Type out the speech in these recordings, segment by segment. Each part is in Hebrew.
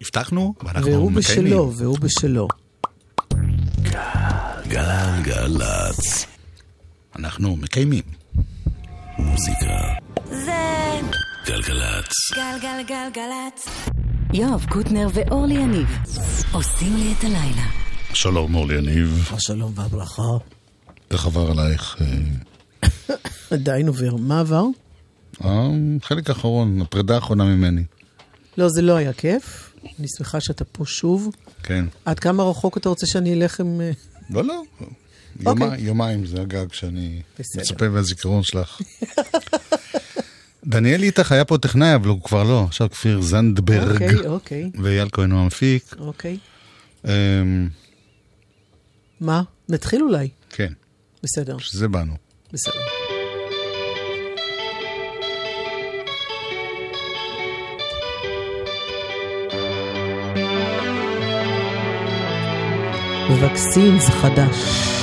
הבטחנו, ואנחנו והוא מקיימים. בשלו, והוא בשלו. גלגלצ. אנחנו מקיימים. מוזיקה. זה גלגלצ. גלגלגלגלצ. יואב קוטנר ואורלי יניב עושים לי את הלילה. שלום אורלי יניב, השלום והברכה. איך עבר עלייך אה, עדיין עובר. מה עבר? החלק האחרון, הפרידה האחרונה ממני. לא, זה לא היה כיף. אני שמחה שאתה פה שוב. כן. עד כמה רחוק אתה רוצה שאני אלך עם... אה, לא, לא. יומי- יומיים זה הגג שאני בסדר. מצפה מהזיכרון שלך. דניאל איתך היה פה טכנאי, אבל הוא כבר לא. עכשיו כפיר זנדברג. אוקיי, אוקיי, ואייל כהן הוא המפיק. אוקיי. אמ, מה? נתחיל אולי. כן, בסדר, שזה באנו. בסדר. וקסין חדש.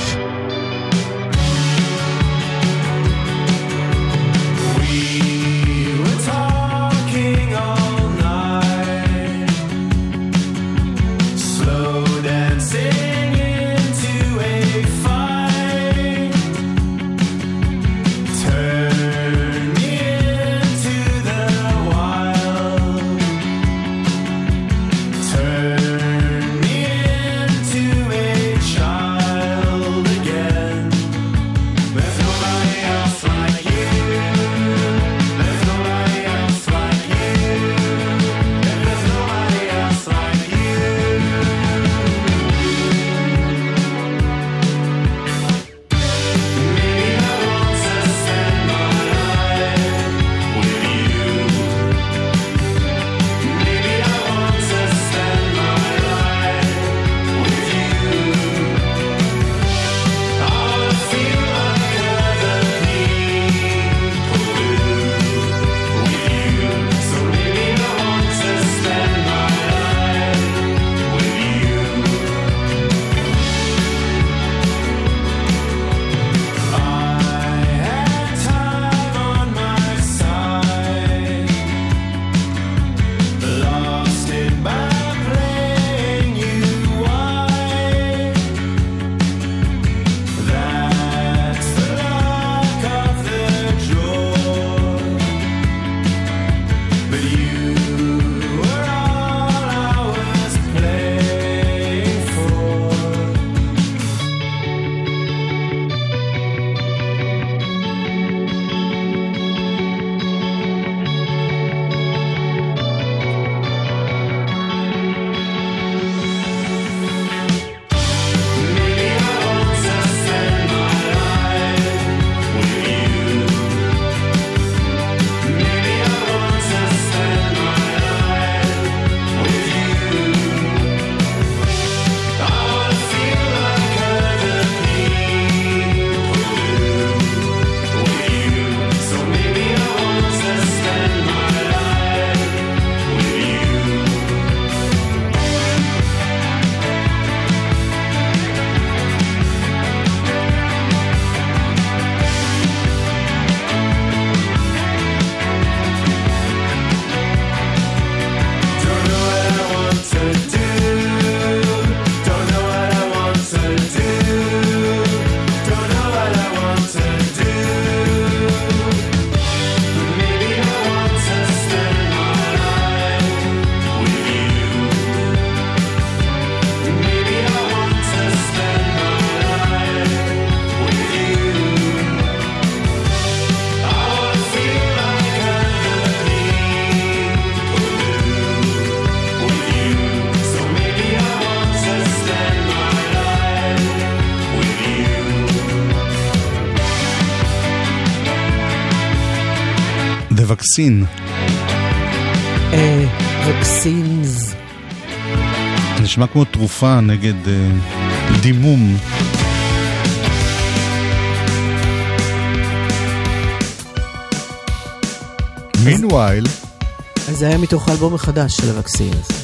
The Vaccine. אה, וקסינס. נשמע כמו תרופה נגד אה, דימום. מינווייל, אז זה היה מתוך האלבום החדש של הווקסינס.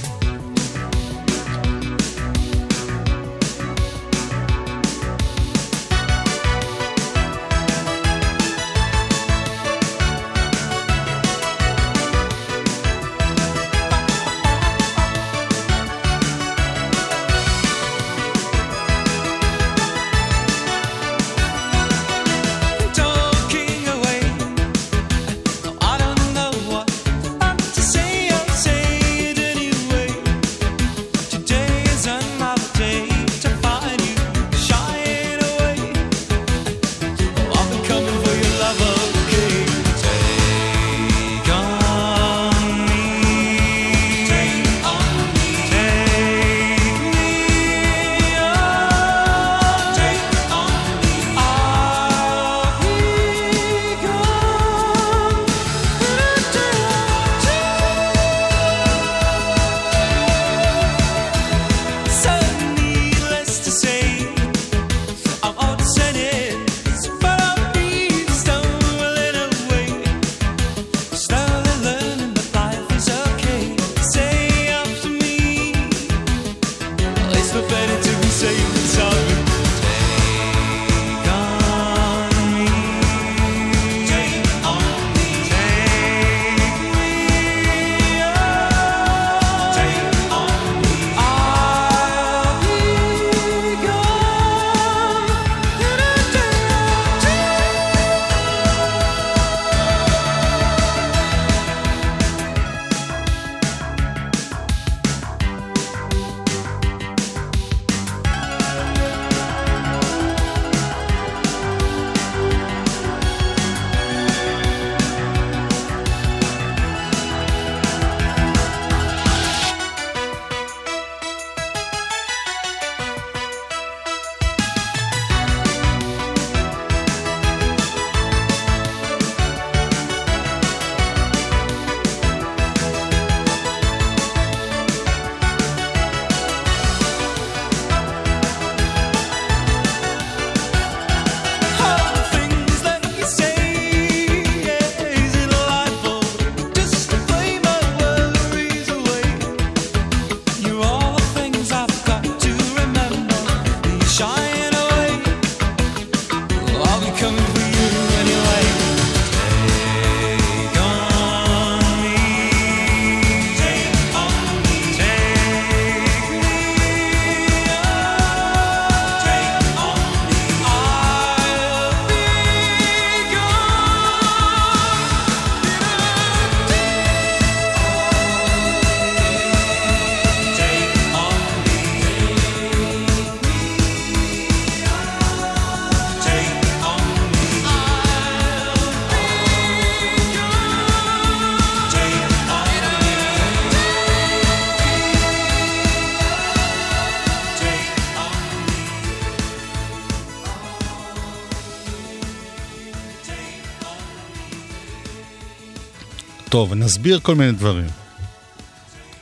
טוב, נסביר כל מיני דברים.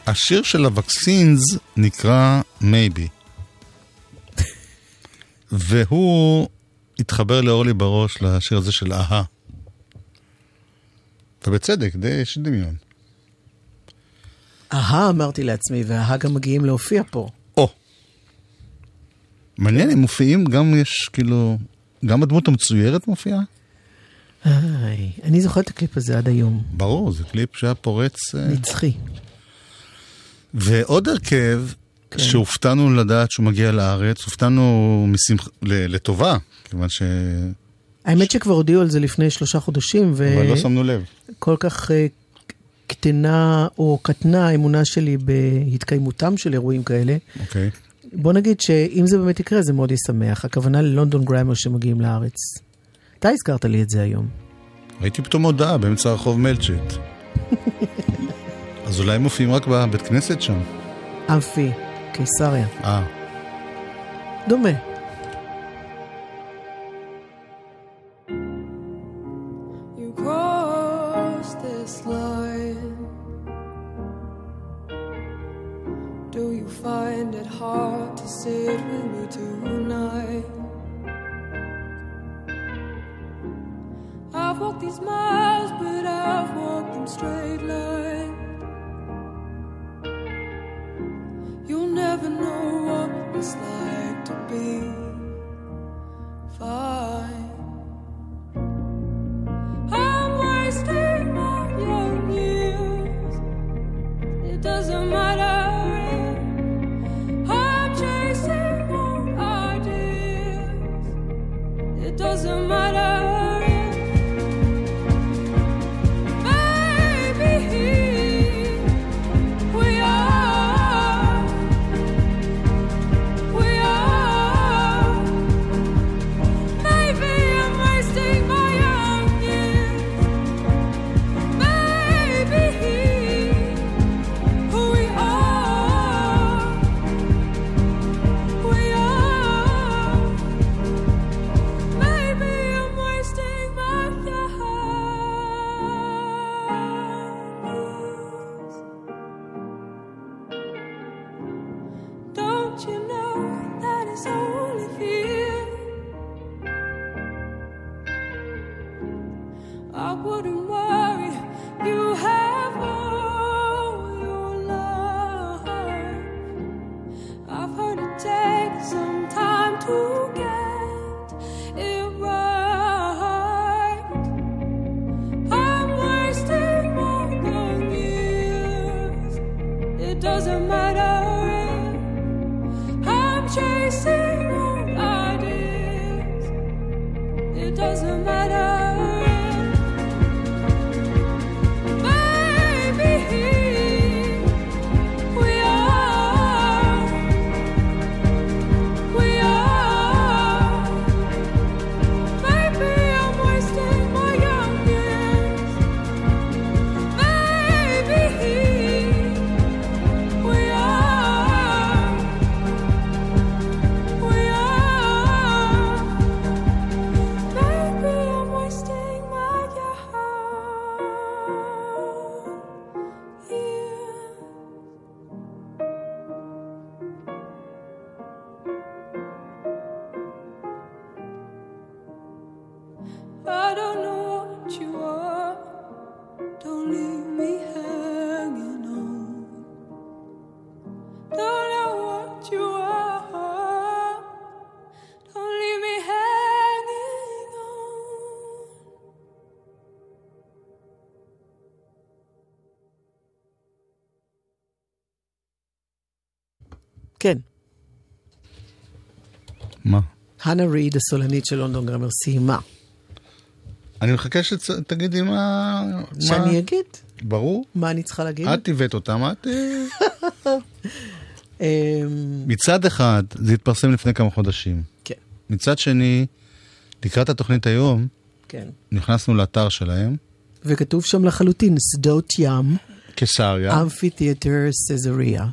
השיר של הווקסינס נקרא מייבי. והוא התחבר לאורלי בראש לשיר הזה של אהה. ובצדק, די יש דמיון. אהה, אמרתי לעצמי, והאהה גם מגיעים להופיע פה. או. מעניין, הם מופיעים, גם יש כאילו... גם הדמות המצוירת מופיעה? איי, אני זוכרת את הקליפ הזה עד היום. ברור, זה קליפ שהיה פורץ. אה, נצחי. ועוד הרכב, כן. שהופתענו לדעת שהוא מגיע לארץ, הופתענו משמח... לטובה, כיוון ש... האמת שכבר הודיעו על זה לפני שלושה חודשים, אבל לא שמנו לב. וכל כך אה, קטנה או קטנה האמונה שלי בהתקיימותם של אירועים כאלה. אוקיי. בוא נגיד שאם זה באמת יקרה, זה מאוד ישמח. הכוונה ל London Grammar שמגיעים לארץ. אתה הזכרת לי את זה היום. ראיתי פתאום הודעה באמצע הרחוב מלצ'ט. אז אולי הם מופיעים רק בבית כנסת שם? אמפי, קיסריה. אה. דומה. כן, מה? הנה ריד, הסולנית של לונדון גרמר, סיימה. אני מחכה שתגידי מה... מה- שאני אגיד? ברור. מה אני צריכה להגיד? את הבאת אותם, את... אה, אמ, מצד אחד, זה התפרסם לפני כמה חודשים. כן, מצד שני, לקראת התוכנית היום, כן. נכנסנו לאתר שלהם, וכתוב שם לחלוטין, שדות ים, קיסריה, אמפיתיאטר Caesarea.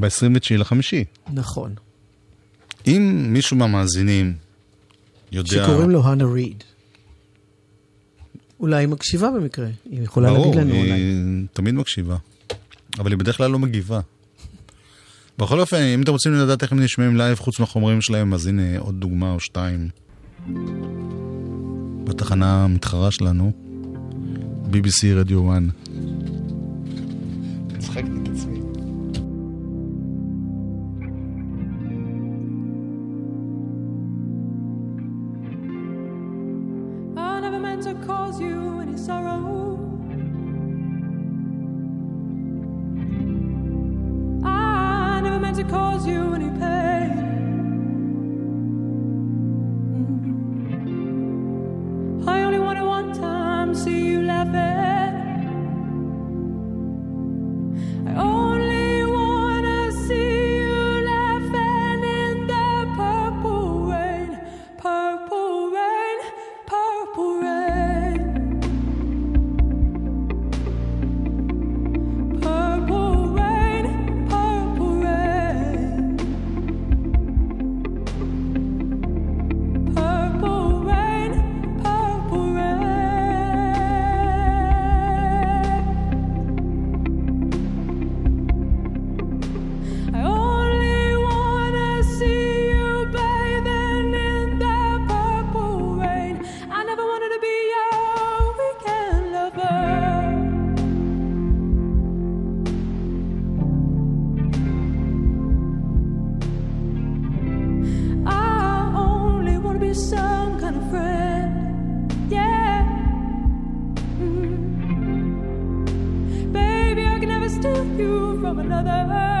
ב-29 לחמישי. נכון. אם מישהו מהמאזינים יודע... שקוראים לו חנה ריד. אולי היא מקשיבה במקרה, היא יכולה ברור, להגיד לנו אולי. היא תמיד מקשיבה. אבל היא בדרך כלל לא מגיבה. בכל אופן, אם אתם רוצים לדעת איך הם נשמעים live חוץ מהחומרים שלהם, אז הנה עוד דוגמה או שתיים. בתחנה המתחרה שלנו, BBC רדיו 1. הצחקתי את עצמי. Another.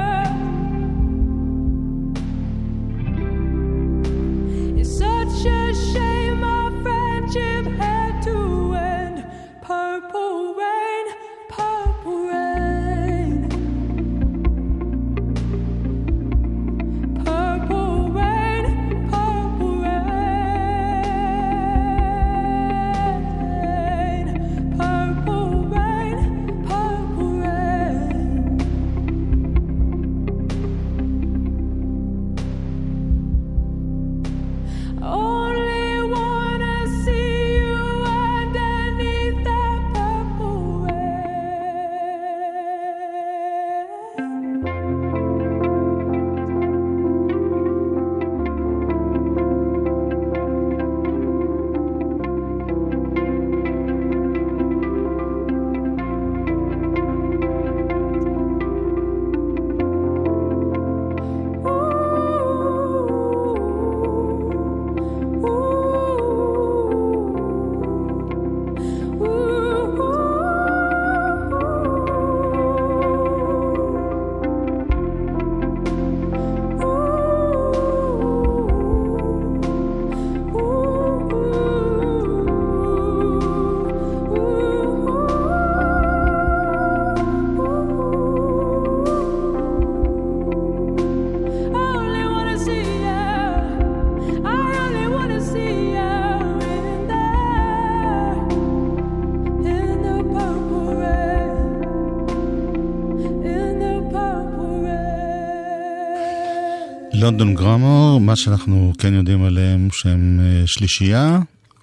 לונדון גרמור, מה שאנחנו כן יודעים עליהם שהם אה, שלישייה,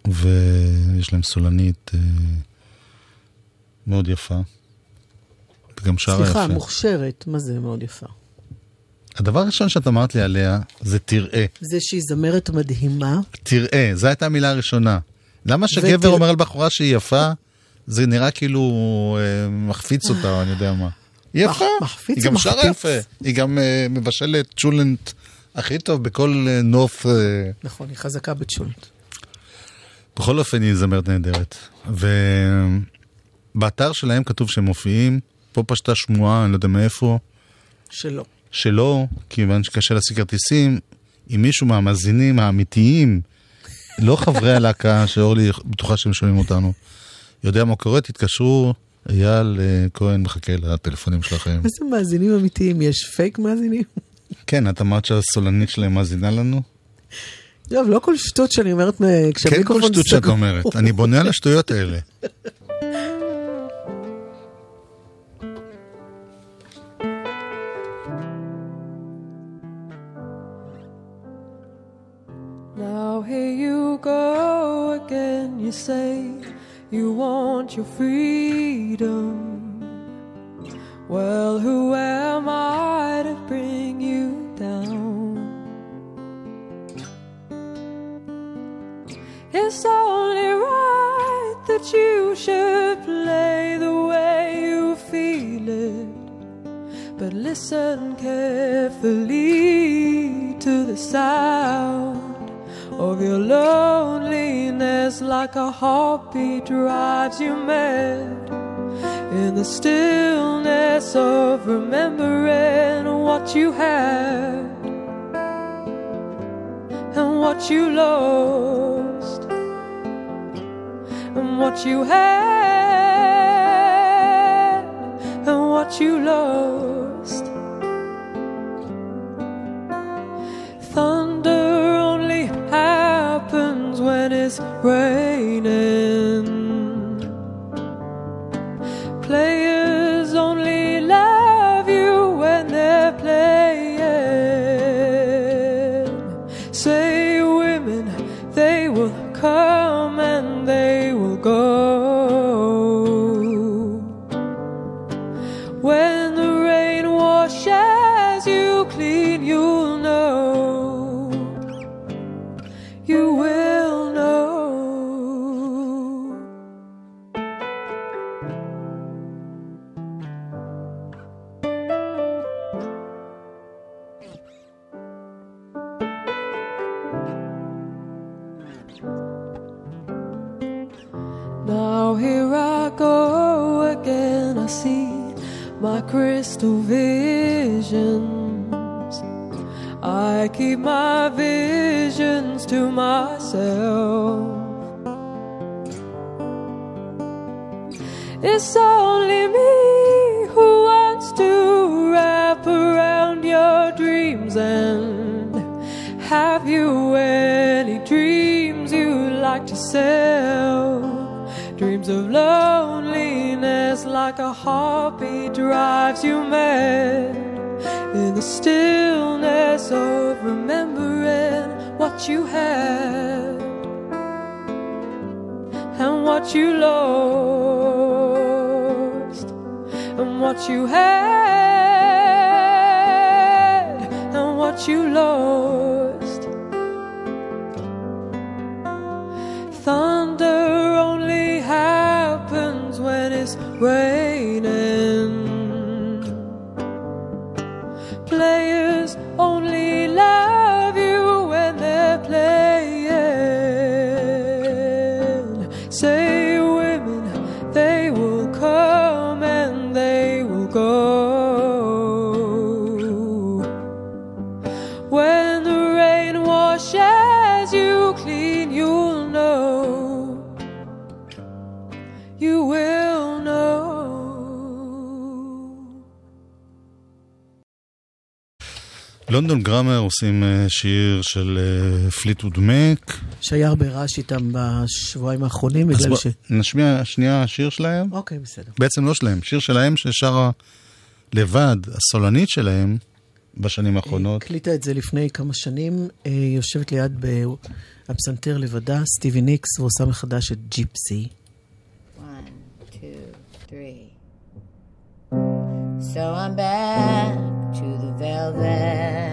ויש להם סולנית אה, מאוד יפה. וגם שרה סליחה, יפה. מוכשרת, מה זה מאוד יפה. הדבר הראשון שאת אמרת לי עליה זה תראה. זה שהיא זמרת מדהימה, תראה, זו הייתה המילה הראשונה. למה שגבר ותראה- אומר על בחורה שהיא יפה, זה נראה כאילו אה, מחפיץ אותה, או אני יודע מה. היא יפה, היא גם שרה ומחפיץ. יפה, היא גם אה, מבשלת צ'ולנט הכי טוב בכל אה, נוף. אה, נכון, היא חזקה בצ'ולט. בכל אופן היא זמרת נהדרת. ובאתר שלהם כתוב שהם מופיעים, פה פשטה שמועה, אני לא יודע מאיפה, שלא. שלא, כיוון שקשה להשיג כרטיסים, אם מישהו מהמאזינים האמיתיים, לא חברי הלהקה, שאורלי בטוחה שהם שומעים אותנו, יודע מה קורה, תתקשרו, אייל אה, כהן מחכה לטלפונים שלכם. איזה מאזינים אמיתיים, יש פייק מאזינים? כן, את אמרת שהסולנית שלהם מאזינה לנו? טוב, לא כל שטות שאני אומרת מ- כן, כל כשהמיקרופון שטות שאת סגור. אומרת. אני בונה על השטויות האלה. Now here you go again. You say You want your freedom. Well, who that you should play the way you feel it. But listen carefully to the sound of your loneliness, like a heartbeat drives you mad. In the stillness of remembering what you had and what you lost what you had and what you lost. Thunder only happens when it's raining. Here I go again. I see my crystal visions. I keep my visions to myself. It's only me who wants to wrap around your dreams and have you any dreams you like to sell? Dreams of loneliness like a heartbeat drives you mad. In the stillness of remembering what you had and what you lost and what you had and what you lost. Where London Grammar עושים אה, שיר של Fleetwood Mac. שהיה הרבה רעש איתם בשבועיים האחרונים, בגלל בוא ש... נשמיע שנייה שיר שלהם. אוקיי, בסדר. בעצם לא שלהם, שיר שלהם ששרה לבד, הסולנית שלהם, בשנים האחרונות. הקליטה את זה לפני כמה שנים, אה, יושבת ליד הפסנתר לבדה, סטיבי ניקס, ועושה מחדש את Gypsy. One, two, three. So I'm back there.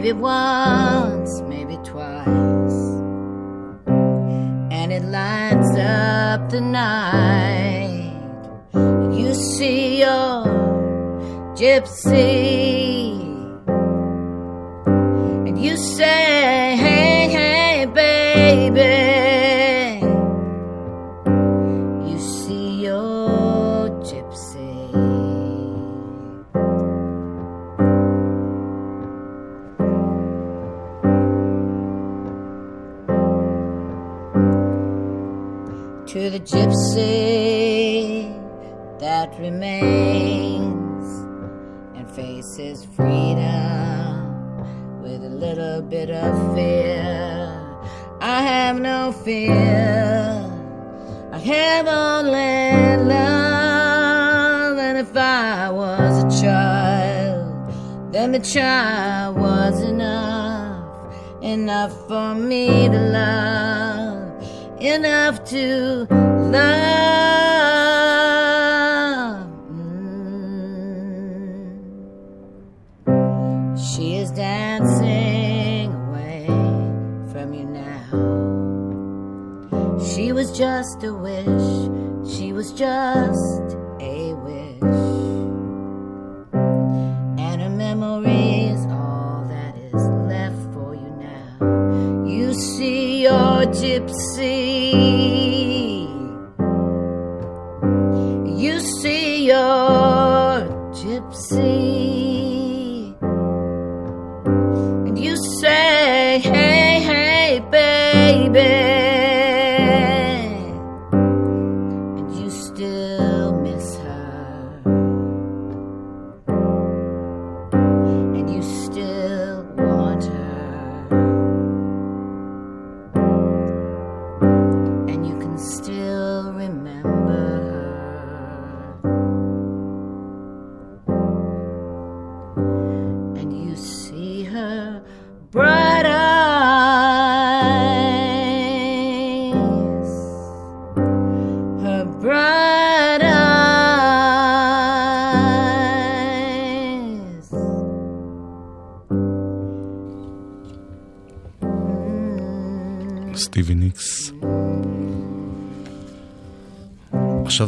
Maybe once, maybe twice and it lights up the night. You see your gypsy,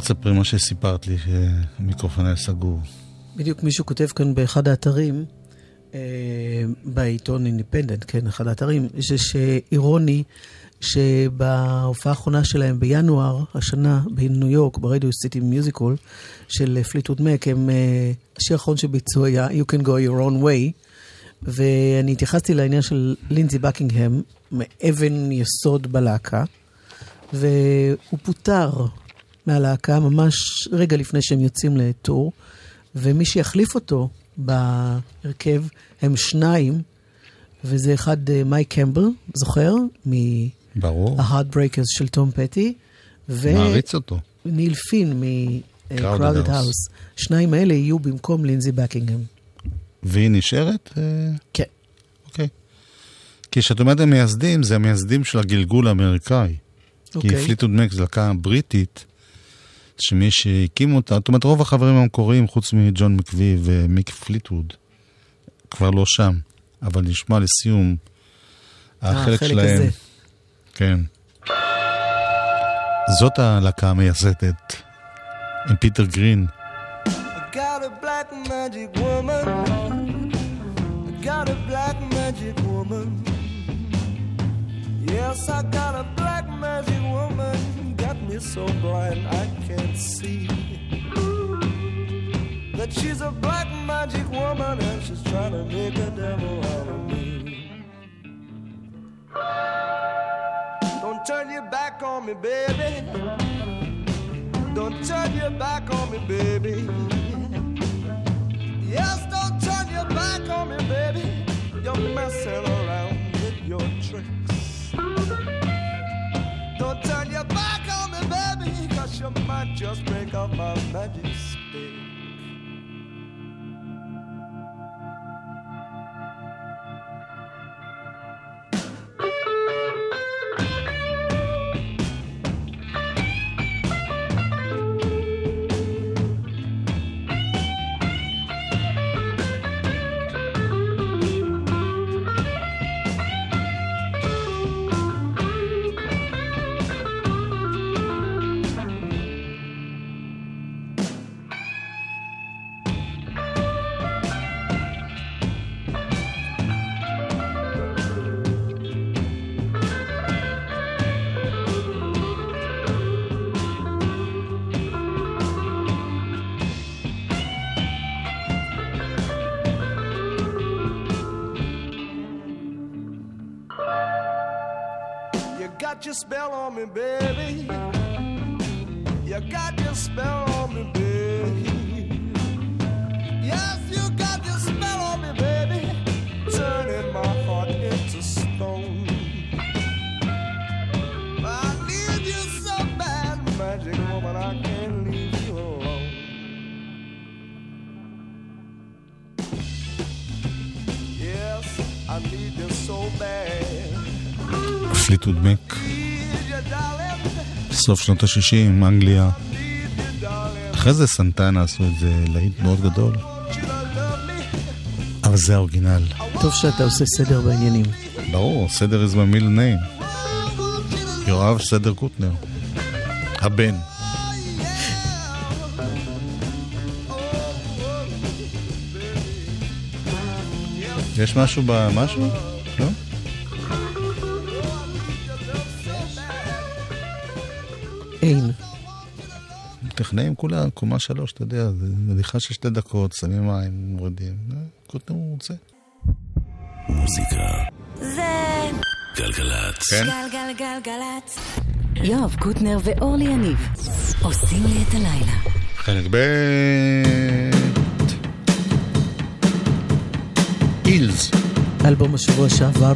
תספרי מה שסיפרת לי, שהמיקרופון היה סגור. בדיוק מישהו כותב כאן באחד האתרים, אה, בעיתון Independent, כן, אחד האתרים, יש אירוני שבהופעה האחרונה שלהם בינואר השנה בניו יורק, ב Radio City Music Hall של Fleetwood Mac, הם, אה, השיר האחרון שביצעו היה You can go your own way, ואני התייחסתי לעניין של לינזי בקינגהם, מאבן יסוד בלהקה, והוא פוטר מהלהקה ממש רגע לפני שהם יוצאים לטור, ומי שיחליף אותו בהרכב הם שניים, וזה אחד אה, מייק קמבל, זוכר? ברור, מה-Heartbreakers של תום פטי, מעריץ אותו. וניל פין מ-Crowded House. House. שניים האלה יהיו במקום לינזי בקינגהם. והיא נשארת? אה, כן. אוקיי. כי כשאת אומרת המייסדים, זה המייסדים של הגלגול האמריקאי. כי אוקיי. Fleetwood Mac זו להקה בריטית, שמי שהקים אותה, זאת אומרת רוב החברים המקוריים, חוץ מג'ון מקווי ומיק פליטווד, כבר לא שם. אבל נשמע לסיום, החלק החלק שלהם, הזה. כן. זאת הלהקה המייסדת, עם פיטר גרין. Yes, I got a black magic woman. Got me so blind I can't see. That she's a black magic woman and she's trying to make a devil out of me. Don't turn your back on me, baby. Don't turn your back on me, baby. Yes, don't turn your back on me, baby. You're messing around with your tricks. Don't turn your back your mind, just break off my magic got your spell on me, baby. You got your spell on me, baby. Yes, you got your spell on me, baby. Turning my heart into stone. I need you so bad, magic woman, I can't leave you alone. Yes, I need you so bad. Tudo bem? סוף שנות ה-60, אנגליה. אחרי זה סנטנה עשו את זה להיט מאוד גדול. אבל זה האורגינל. טוב שאתה עושה סדר בעניינים. ברור, סדר is my middle name. יואב סדר קוטנר. הבן. יש משהו במשהו? אין. טכנאים כולם, קומה שלוש, אתה יודע, זה הליכה של שתי דקות, שמים מים, מורידים. אה, קוטנר הוא רוצה. מוזיקה. זה גלגלצ. כן? גלגלגלגלצ. יואב קוטנר ואורלי יניב עושים לי את הלילה. חלק ב' אילס. אלבום השבוע שעבר.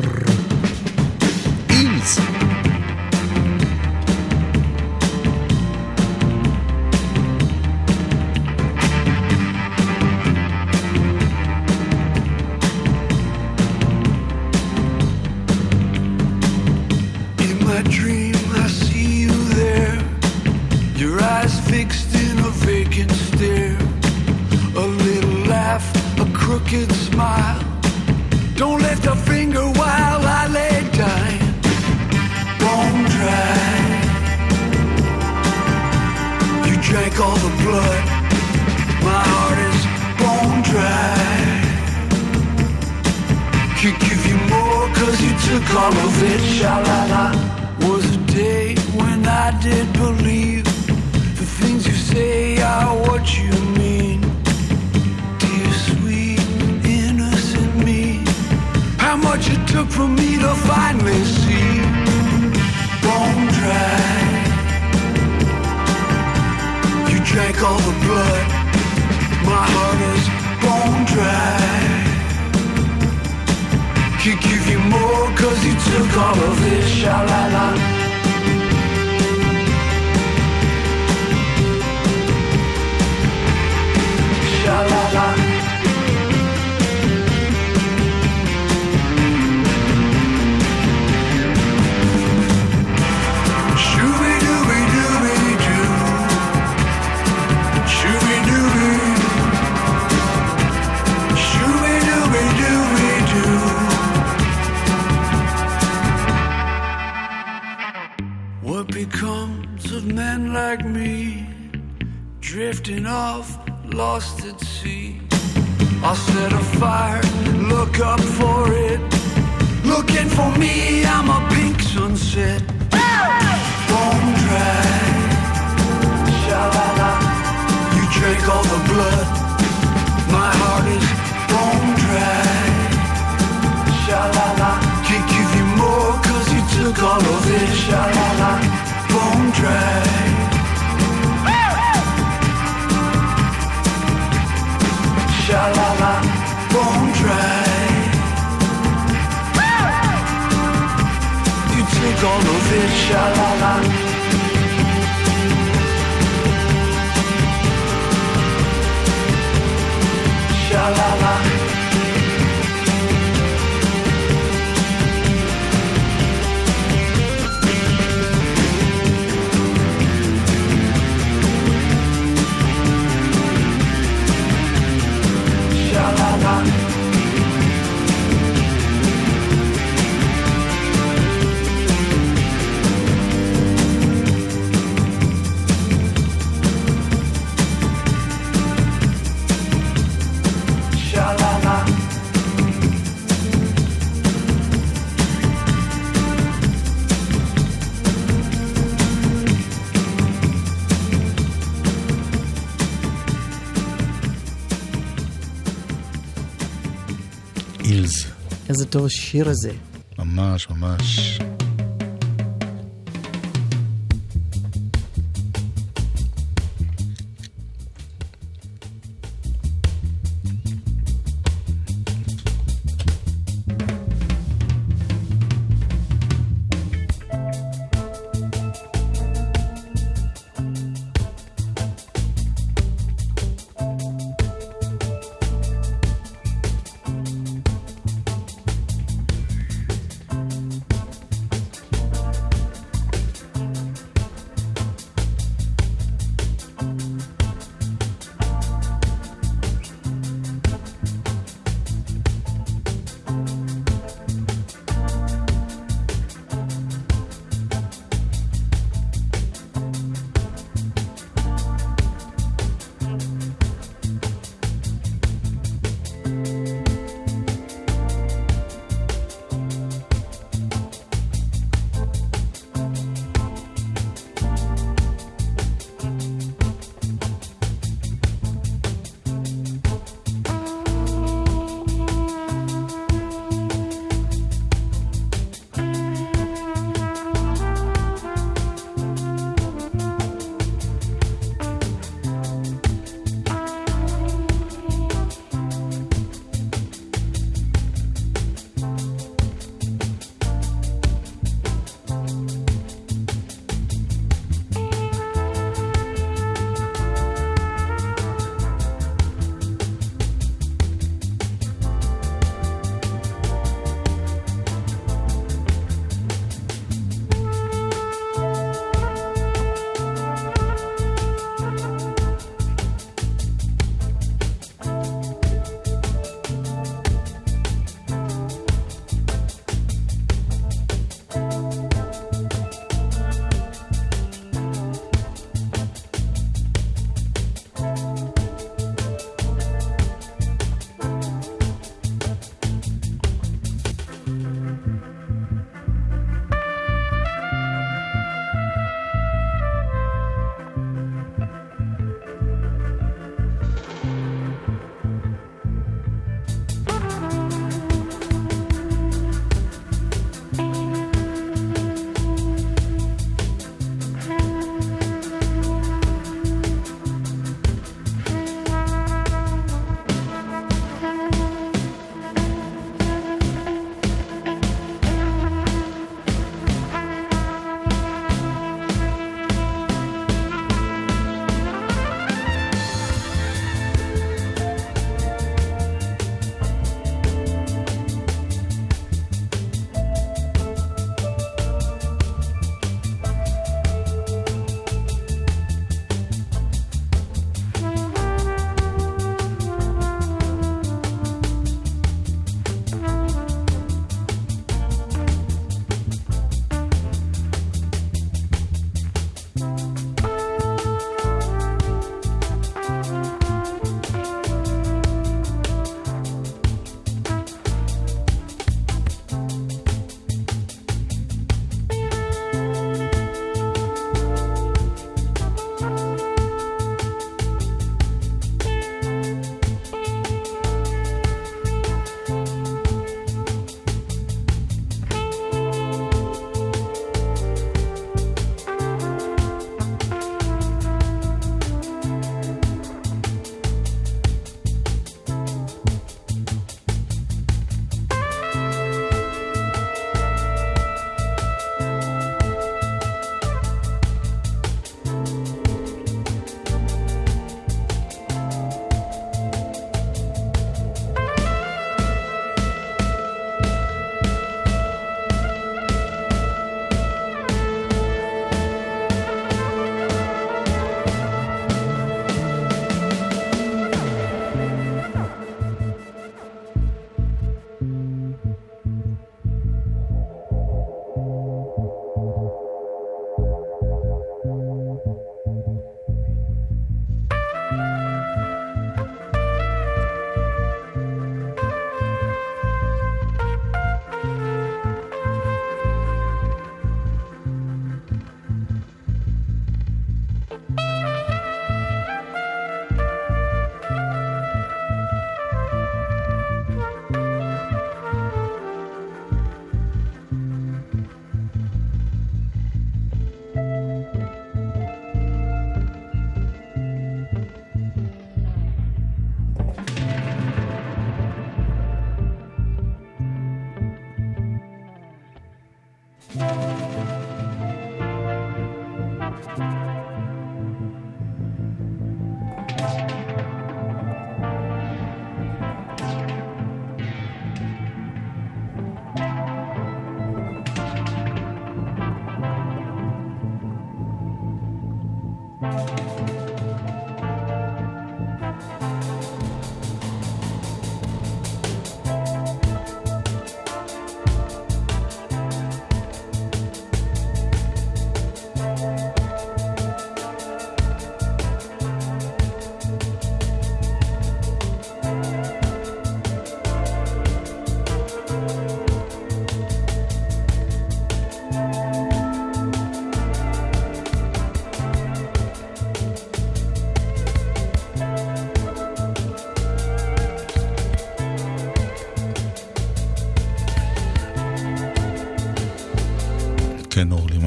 טוב השיר הזה. ממש, ממש.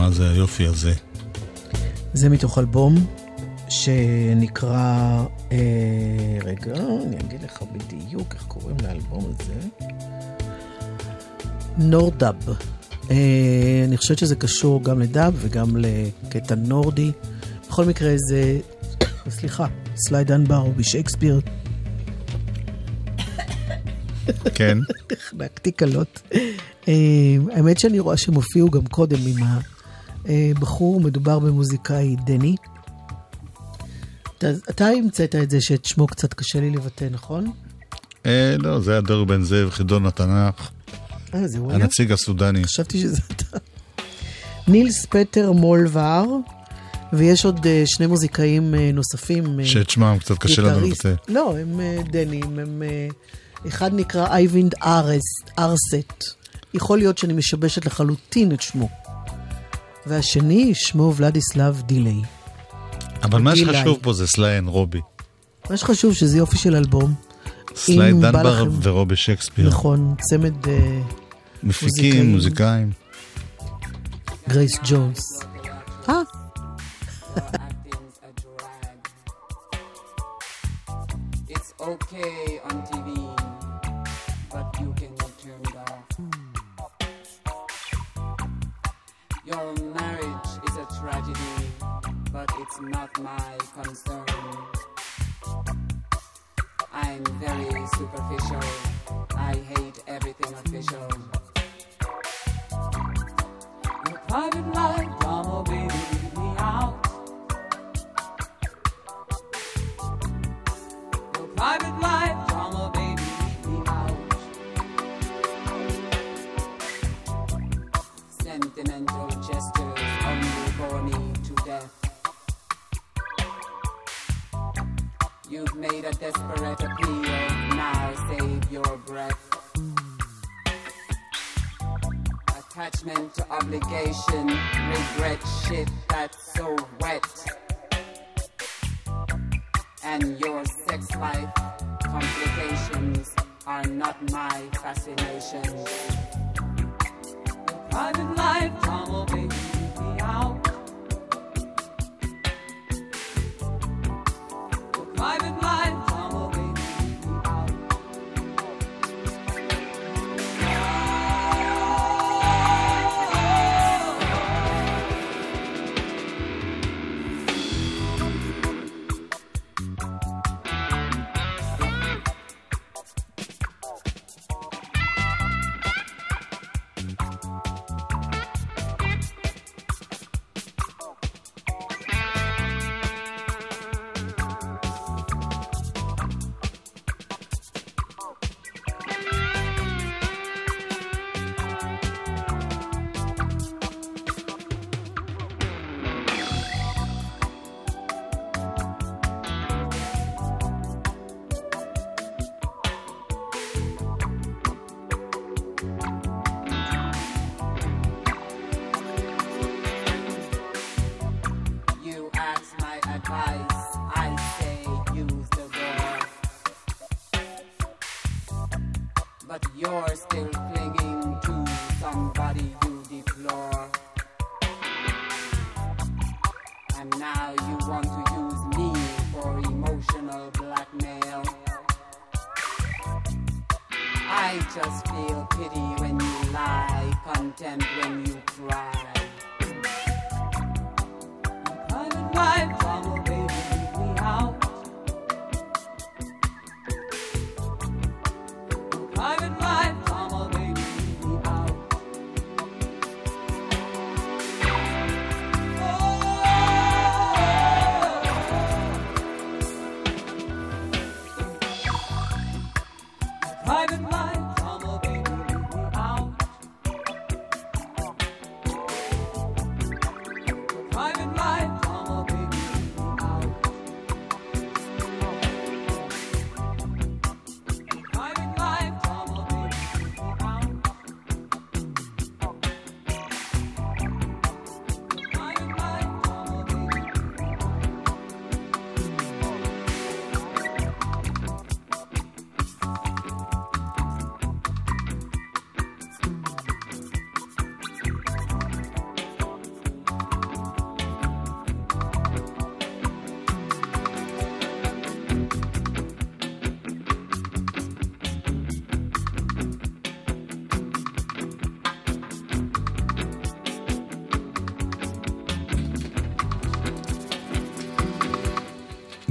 מה זה היופי הזה? זה מתוך אלבום שנקרא, אה, רגע, אני אגיד לך בדיוק איך קוראים לאלבום הזה. Nordub. אה, אני חושבת שזה קשור גם ל dub וגם לקטע נורדי. בכל מקרה זה, סליחה, סליי דנבר ושייקספיר, כן. החנקתי קלות. אה, האמת שאני רואה שהם הופיעו גם קודם עם הבחור, מדובר במוזיקאי דני. אתה, אתה המצאת את זה שאת שמו קצת קשה לי לבטא, נכון? אה, לא, זה היה דור בן זאב, חידון התנ"ך, אה, זה הוא היה? הנציג הסודני. חשבתי שזה אתה. נילס פטר מולבר, ויש עוד אה, שני מוזיקאים אה, נוספים. אה, שאת שמם קצת קשה לנו. לבטא. לא, הם אה, דנים, הם... אה, אחד נקרא אייווינד ארס, ארסט. יכול להיות שאני משבשת לחלוטין את שמו. והשני, שמו ולדיסלב דיליי. אבל מה. שחשוב פה זה Sly and Robbie. מה שחשוב שזה יופי של אלבום. בא דנבר לכם- ורובי שייקספיר. נכון, צמד אה, מפיקים, מוזיקאים. גרייס ג'ונס. אה, It's okay it's not my concern. I'm very superficial.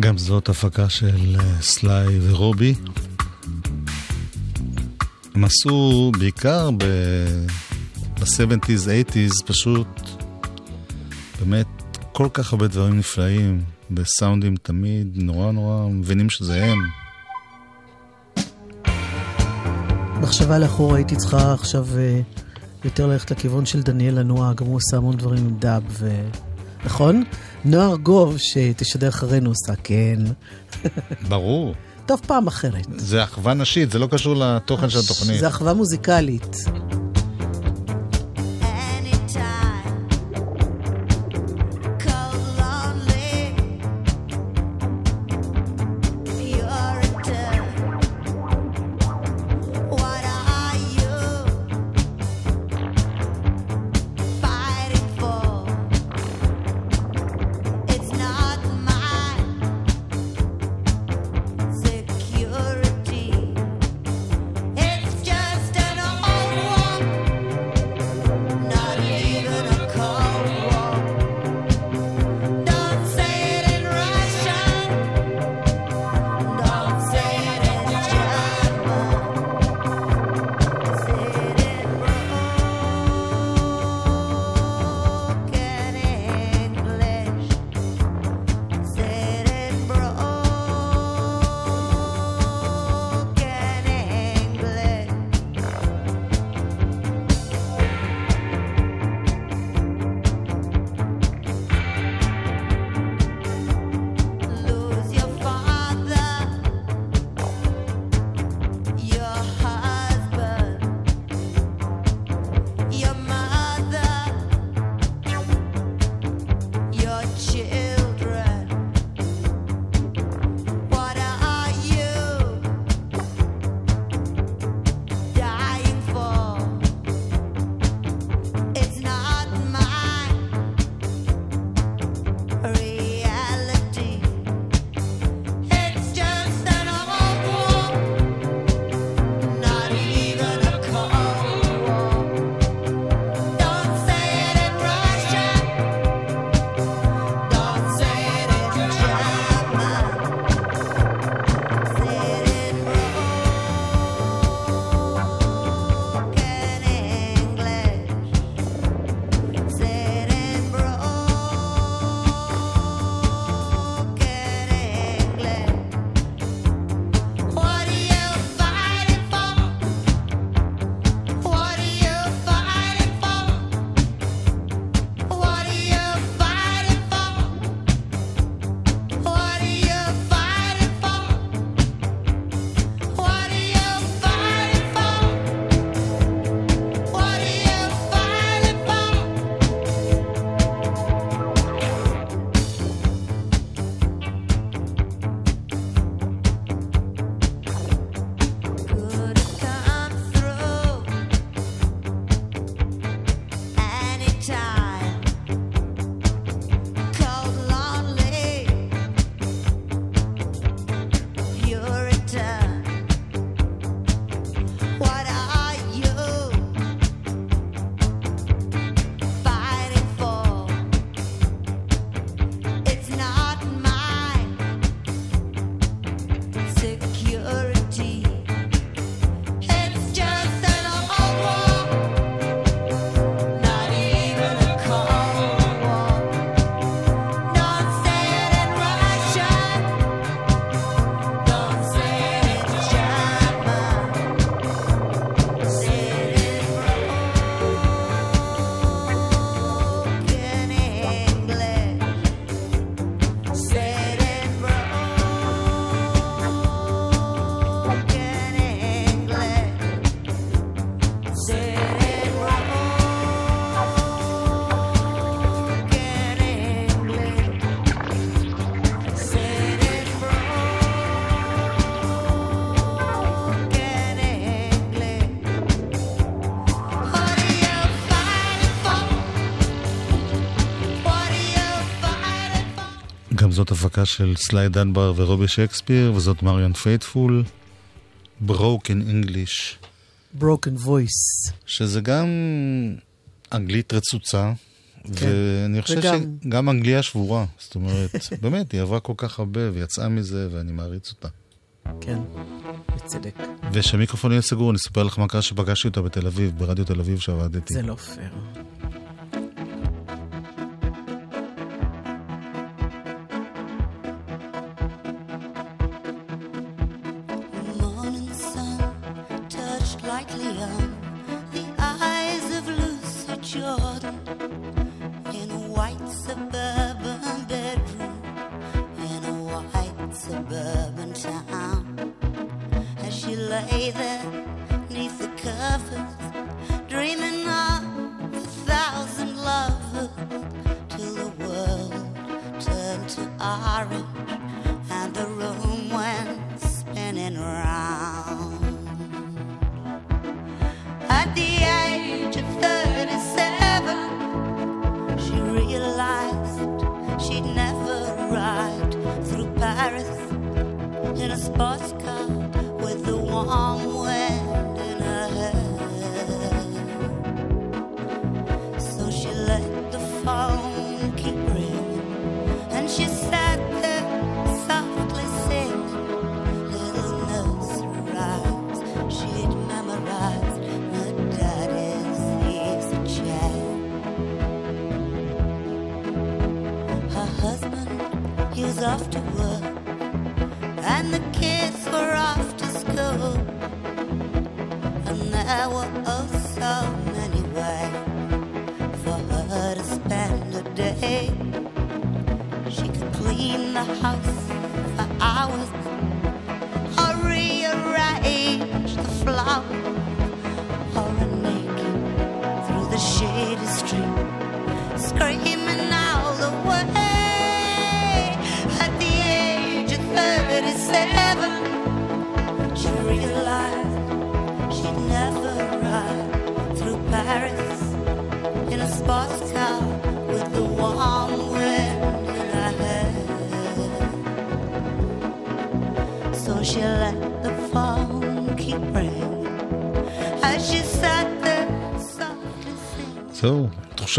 גם זאת הפקה של אה, סליי ורובי. הם עשו בעיקר ב-70's, 80's, פשוט באמת כל כך הרבה דברים נפלאים, בסאונדים תמיד נורא נורא מבינים שזה הם. מחשבה לאחור הייתי צריכה עכשיו אה, יותר ללכת לכיוון של דניאל לנוע, גם הוא עשה המון דברים עם דאב, ו... נכון? נוער גוב שתשדר אחרינו עושה כן. ברור. טוב, פעם אחרת. זה אחווה נשית, זה לא קשור לתוכן של התוכנית. זה אחווה מוזיקלית. זאת הפקה של סליי דנבר ורובי שייקספיר, וזאת מריאן פייטפול, Broken English. Broken Voice. שזה גם אנגלית רצוצה, כן. ואני חושב וגם... שגם אנגליה שבורה. זאת אומרת, באמת, היא עברה כל כך הרבה ויצאה מזה, ואני מעריץ אותה. כן, בצדק. ושהמיקרופון יהיה סגור, אני אספר לך מה קרה שפגשתי אותה בתל אביב, ברדיו תל אביב שעבדתי. זה לא פייר.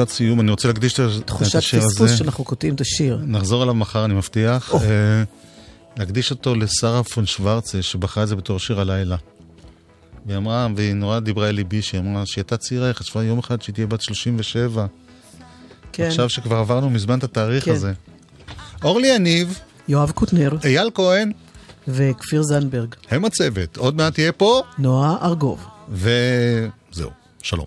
תחושת סיום, אני רוצה להקדיש את ה- את תחושת השיר פספוס הזה. שאנחנו כותבים את השיר. נחזור אליו מחר, אני מבטיח. או. אה, להקדיש אותו לשרה פון שוורצה, שבחרה את זה בתור שיר הלילה. והיא אמרה, והיא נורא דיברה אל ליבי, שהיא אמרה שהיא הייתה צעירה, היא חשבה יום אחד שהיא תהיה בת 37. כן. עכשיו שכבר עברנו מזמן את התאריך כן. הזה. אורלי יניב, יואב קוטנר אייל כהן, וכפיר זנדברג. הם הצוות. עוד מעט תהיה פה, נועה ארגוב. וזהו, שלום.